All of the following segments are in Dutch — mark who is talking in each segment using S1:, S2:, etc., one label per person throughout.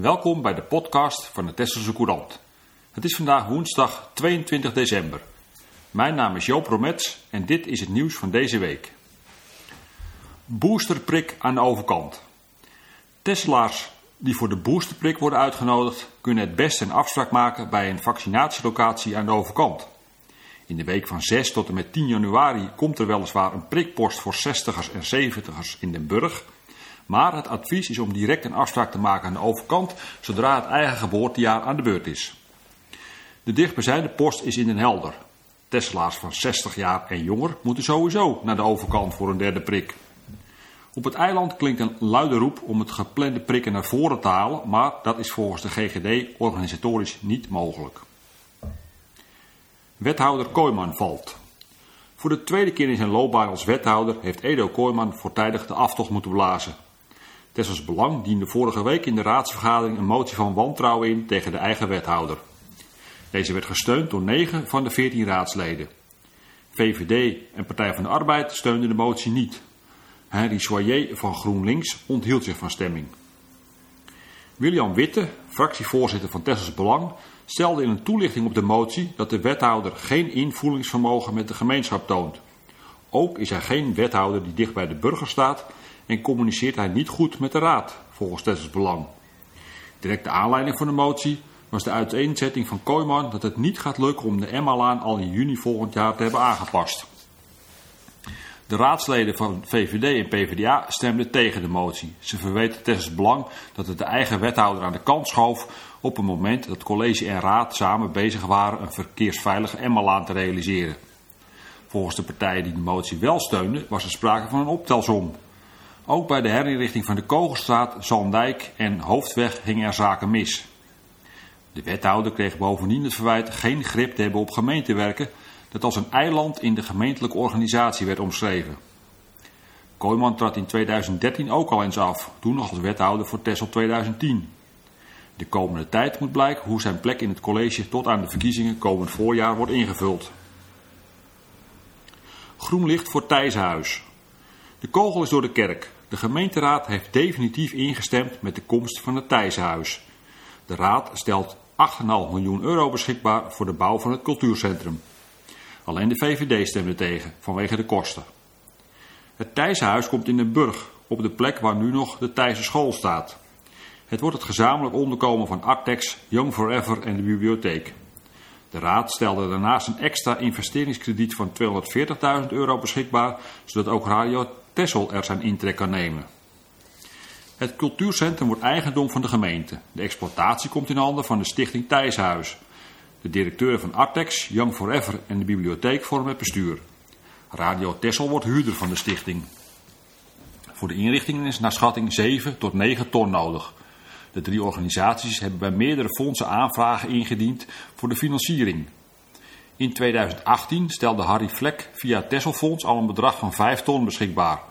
S1: Welkom bij de podcast van de Tesselse Courant. Het is vandaag woensdag 22 december. Mijn naam is Joop Romets en dit is het nieuws van deze week. Boosterprik aan de overkant. Tesselaars die voor de boosterprik worden uitgenodigd kunnen het beste een afspraak maken bij een vaccinatielocatie aan de overkant. In de week van 6 tot en met 10 januari komt er weliswaar een prikpost voor 60ers en 70ers in Den Burg. Maar het advies is om direct een afspraak te maken aan de overkant zodra het eigen geboortejaar aan de beurt is. De dichtbijzijnde post is in Den Helder. Tesla's van 60 jaar en jonger moeten sowieso naar de overkant voor een derde prik. Op het eiland klinkt een luide roep om het geplande prikken naar voren te halen, maar dat is volgens de GGD organisatorisch niet mogelijk. Wethouder Kooiman valt. Voor de tweede keer in zijn loopbaan als wethouder heeft Edo Kooiman voortijdig de aftocht moeten blazen. Tessels Belang diende vorige week in de raadsvergadering een motie van wantrouwen in tegen de eigen wethouder. Deze werd gesteund door 9 van de 14 raadsleden. VVD en Partij van de Arbeid steunden de motie niet. Henri Soyer van GroenLinks onthield zich van stemming. William Witte, fractievoorzitter van Tessels Belang, stelde in een toelichting op de motie dat de wethouder geen invoelingsvermogen met de gemeenschap toont. Ook is hij geen wethouder die dicht bij de burger staat en communiceert hij niet goed met de raad, volgens Tessels Belang. Directe aanleiding voor de motie was de uiteenzetting van Kooiman dat het niet gaat lukken om de Emma-laan al in juni volgend jaar te hebben aangepast. De raadsleden van VVD en PvdA stemden tegen de motie. Ze verweten Tessels Belang dat het de eigen wethouder aan de kant schoof op een moment dat college en raad samen bezig waren een verkeersveilige Emma-laan te realiseren. Volgens de partijen die de motie wel steunden was er sprake van een optelsom. Ook bij de herinrichting van de Kogelstraat, Zandijk en Hoofdweg gingen er zaken mis. De wethouder kreeg bovendien het verwijt geen grip te hebben op gemeentewerken, dat als een eiland in de gemeentelijke organisatie werd omschreven. Kooiman trad in 2013 ook al eens af, toen nog als wethouder voor Tessel 2010. De komende tijd moet blijken hoe zijn plek in het college tot aan de verkiezingen komend voorjaar wordt ingevuld. Groen licht voor Thijshuis. De kogel is door de kerk. De gemeenteraad heeft definitief ingestemd met de komst van het Thijshuis. De raad stelt 8,5 miljoen euro beschikbaar voor de bouw van het cultuurcentrum. Alleen de VVD stemde tegen, vanwege de kosten. Het Thijshuis komt in Den Burg, op de plek waar nu nog de Thijse school staat. Het wordt het gezamenlijk onderkomen van Artex, Young Forever en de bibliotheek. De raad stelde daarnaast een extra investeringskrediet van 240.000 euro beschikbaar, zodat ook Radio Tessel er zijn intrek kan nemen. Het cultuurcentrum wordt eigendom van de gemeente. De exploitatie komt in handen van de stichting Thijshuis. De directeuren van Artex, Young Forever en de bibliotheek vormen het bestuur. Radio Tessel wordt huurder van de stichting. Voor de inrichting is naar schatting 7 tot 9 ton nodig. De drie organisaties hebben bij meerdere fondsen aanvragen ingediend voor de financiering. In 2018 stelde Harry Vlek via Tesselfonds al een bedrag van 5 ton beschikbaar.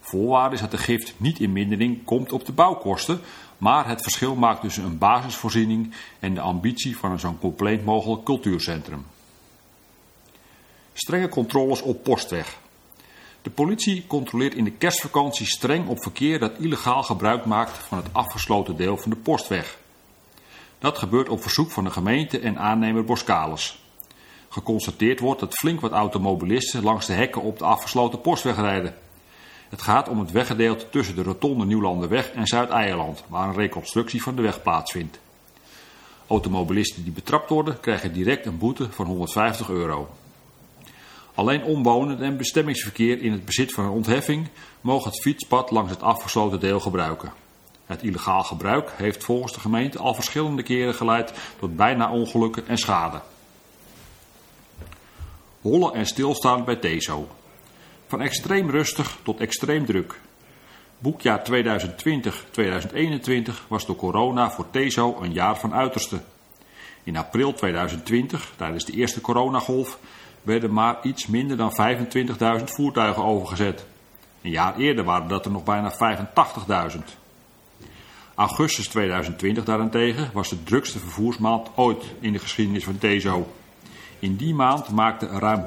S1: Voorwaarde is dat de gift niet in mindering komt op de bouwkosten, maar het verschil maakt tussen een basisvoorziening en de ambitie van een zo compleet mogelijk cultuurcentrum. Strenge controles op postweg. De politie controleert in de kerstvakantie streng op verkeer dat illegaal gebruik maakt van het afgesloten deel van de postweg. Dat gebeurt op verzoek van de gemeente en aannemer Boskalis. Geconstateerd wordt dat flink wat automobilisten langs de hekken op de afgesloten postweg rijden. Het gaat om het weggedeelte tussen de rotonde Nieuwlanderweg en Zuid-Eierland, waar een reconstructie van de weg plaatsvindt. Automobilisten die betrapt worden krijgen direct een boete van 150 euro. Alleen omwonenden en bestemmingsverkeer in het bezit van een ontheffing mogen het fietspad langs het afgesloten deel gebruiken. Het illegaal gebruik heeft volgens de gemeente al verschillende keren geleid tot bijna ongelukken en schade. Hollen en stilstaan bij TESO. Van extreem rustig tot extreem druk. Boekjaar 2020-2021 was door corona voor TESO een jaar van uiterste. In april 2020, tijdens de eerste coronagolf, werden maar iets minder dan 25.000 voertuigen overgezet. Een jaar eerder waren dat er nog bijna 85.000. Augustus 2020 daarentegen was de drukste vervoersmaand ooit in de geschiedenis van TESO. In die maand maakten ruim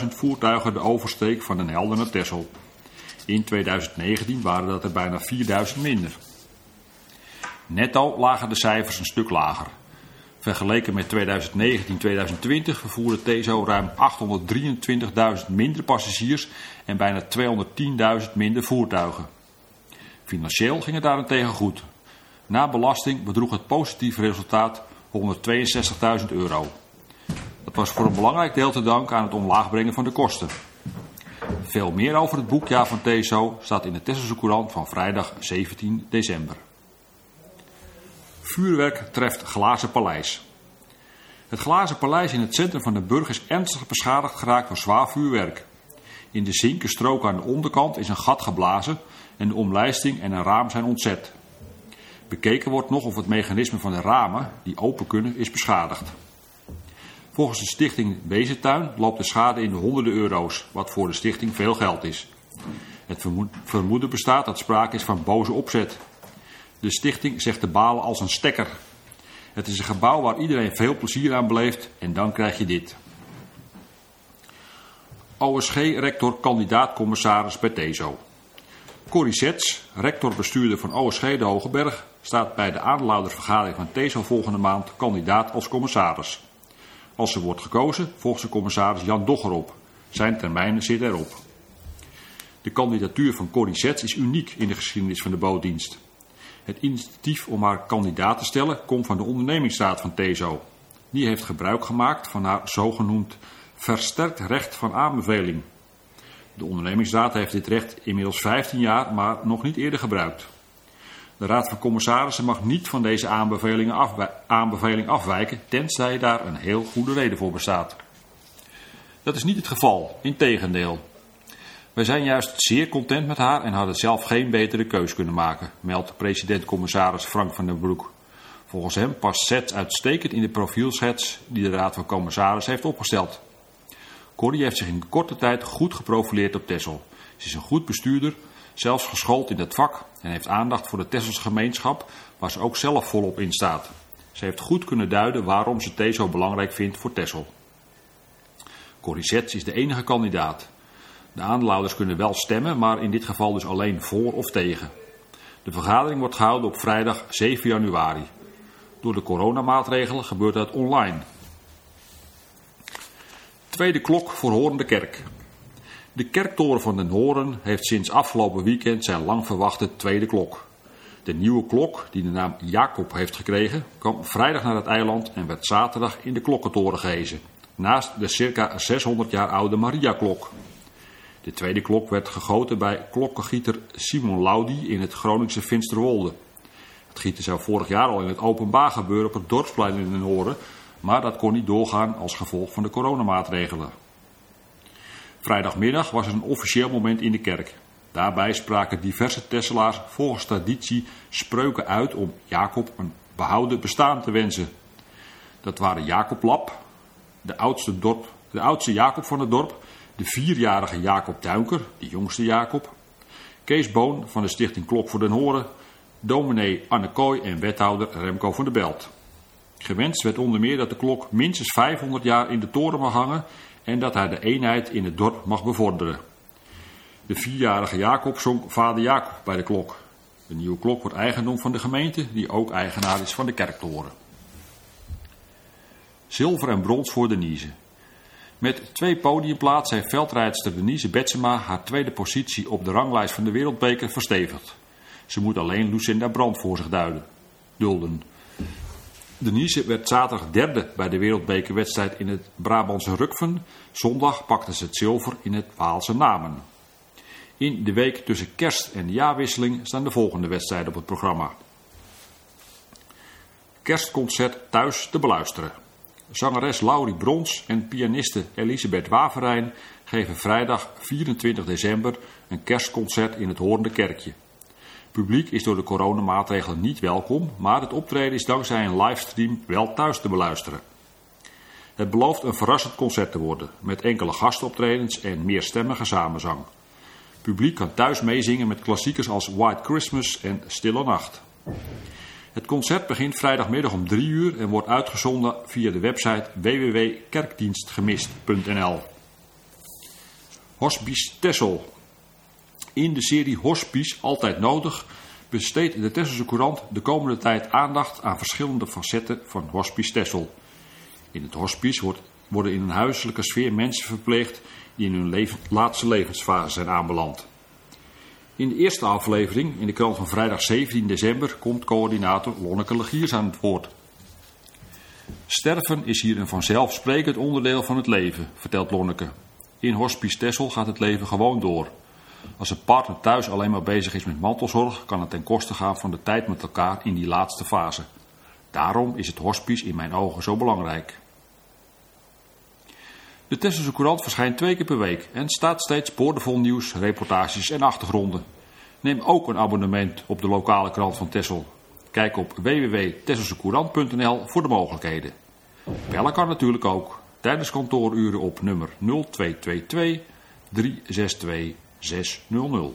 S1: 104.000 voertuigen de oversteek van Den Helder naar Texel. In 2019 waren dat er bijna 4.000 minder. Netto lagen de cijfers een stuk lager. Vergeleken met 2019-2020 vervoerde TESO ruim 823.000 minder passagiers en bijna 210.000 minder voertuigen. Financieel ging het daarentegen goed. Na belasting bedroeg het positieve resultaat 162.000 euro. Dat was voor een belangrijk deel te danken aan het omlaag brengen van de kosten. Veel meer over het boekjaar van TESO staat in de Tesselse Courant van vrijdag 17 december. Vuurwerk treft Glazen Paleis. Het Glazen Paleis in het centrum van de burg is ernstig beschadigd geraakt door zwaar vuurwerk. In de zinkenstrook aan de onderkant is een gat geblazen en de omlijsting en een raam zijn ontzet. Bekeken wordt nog of het mechanisme van de ramen, die open kunnen, is beschadigd. Volgens de stichting Bezentuin loopt de schade in de honderden euro's, wat voor de stichting veel geld is. Het vermoeden bestaat dat sprake is van boze opzet. De stichting zegt de balen als een stekker. Het is een gebouw waar iedereen veel plezier aan beleeft en dan krijg je dit. OSG-rector kandidaat-commissaris bij TESO. Corrie Sets, rector-bestuurder van OSG de Hogeberg, staat bij de aandeelhoudersvergadering van TESO volgende maand kandidaat als commissaris. Als ze wordt gekozen, volgt de commissaris Jan Dogger op. Zijn termijn zit erop. De kandidatuur van Corrie Sets is uniek in de geschiedenis van de bootdienst. Het initiatief om haar kandidaat te stellen komt van de ondernemingsraad van TESO. Die heeft gebruik gemaakt van haar zogenoemd versterkt recht van aanbeveling. De ondernemingsraad heeft dit recht inmiddels 15 jaar, maar nog niet eerder gebruikt. De Raad van Commissarissen mag niet van deze aanbeveling afwijken, tenzij daar een heel goede reden voor bestaat. Dat is niet het geval, integendeel. Wij zijn juist zeer content met haar en hadden zelf geen betere keus kunnen maken, meldt president-commissaris Frank van den Broek. Volgens hem past SET uitstekend in de profielschets die de Raad van Commissarissen heeft opgesteld. Corrie heeft zich in korte tijd goed geprofileerd op Tessel. Ze is een goed bestuurder, zelfs geschoold in het vak en heeft aandacht voor de Tesselse gemeenschap, waar ze ook zelf volop in staat. Ze heeft goed kunnen duiden waarom ze thee zo belangrijk vindt voor Tessel. Corrie Zets is de enige kandidaat. De aandeelhouders kunnen wel stemmen, maar in dit geval dus alleen voor of tegen. De vergadering wordt gehouden op vrijdag 7 januari. Door de coronamaatregelen gebeurt dat online. Tweede klok voor Horende Kerk. De kerktoren van Den Horen heeft sinds afgelopen weekend zijn lang verwachte tweede klok. De nieuwe klok, die de naam Jacob heeft gekregen, kwam vrijdag naar het eiland en werd zaterdag in de klokkentoren gehezen. Naast de circa 600 jaar oude Mariaklok. De tweede klok werd gegoten bij klokkengieter Simon Laudi in het Groningse Finsterwolde. Het gieten zou vorig jaar al in het openbaar gebeuren op het dorpsplein in Den Horen, maar dat kon niet doorgaan als gevolg van de coronamaatregelen. Vrijdagmiddag was er een officieel moment in de kerk. Daarbij spraken diverse Tesselaars volgens traditie spreuken uit om Jacob een behouden bestaan te wensen. Dat waren Jacob Lap, de oudste, dorp, de oudste Jacob van het dorp, de vierjarige Jacob Duinker, de jongste Jacob, Kees Boon van de stichting Klok voor den Horen, dominee Anne Kooi en wethouder Remco van der Belt. Gewenst werd onder meer dat de klok minstens 500 jaar in de toren mag hangen en dat hij de eenheid in het dorp mag bevorderen. De vierjarige Jacob zong Vader Jacob bij de klok. De nieuwe klok wordt eigendom van de gemeente, die ook eigenaar is van de kerktoren. Zilver en brons voor Denise. Met twee podiumplaatsen heeft veldrijdster Denise Betsema haar tweede positie op de ranglijst van de Wereldbeker verstevigd. Ze moet alleen Lucinda Brand voor zich duiden, dulden. Denise werd zaterdag derde bij de wereldbekerwedstrijd in het Brabantse Rukven. Zondag pakte ze het zilver in het Waalse Namen. In de week tussen kerst en jaarwisseling staan de volgende wedstrijden op het programma. Kerstconcert thuis te beluisteren. Zangeres Laurie Brons en pianiste Elisabeth Waverijn geven vrijdag 24 december een kerstconcert in het Hoornde Kerkje. Publiek is door de coronamaatregelen niet welkom, maar het optreden is dankzij een livestream wel thuis te beluisteren. Het belooft een verrassend concert te worden, met enkele gastoptredens en meerstemmige samenzang. Publiek kan thuis meezingen met klassiekers als White Christmas en Stille Nacht. Het concert begint vrijdagmiddag om 3 uur en wordt uitgezonden via de website www.kerkdienstgemist.nl. Hospice Tessel in de serie Hospice Altijd Nodig besteedt de Tesselse Courant de komende tijd aandacht aan verschillende facetten van Hospice Tessel. In het hospice wordt, worden in een huiselijke sfeer mensen verpleegd die in hun laatste levensfase zijn aanbeland. In de eerste aflevering, in de krant van vrijdag 17 december, komt coördinator Lonneke Legiers aan het woord. Sterven is hier een vanzelfsprekend onderdeel van het leven, vertelt Lonneke. In Hospice Tessel gaat het leven gewoon door. Als een partner thuis alleen maar bezig is met mantelzorg, kan het ten koste gaan van de tijd met elkaar in die laatste fase. Daarom is het hospice in mijn ogen zo belangrijk. De Tesselse Courant verschijnt twee keer per week en staat steeds boordevol nieuws, reportages en achtergronden. Neem ook een abonnement op de lokale krant van Tessel. Kijk op www.tesselsecourant.nl voor de mogelijkheden. Bellen kan natuurlijk ook tijdens kantooruren op nummer 0222 362 600.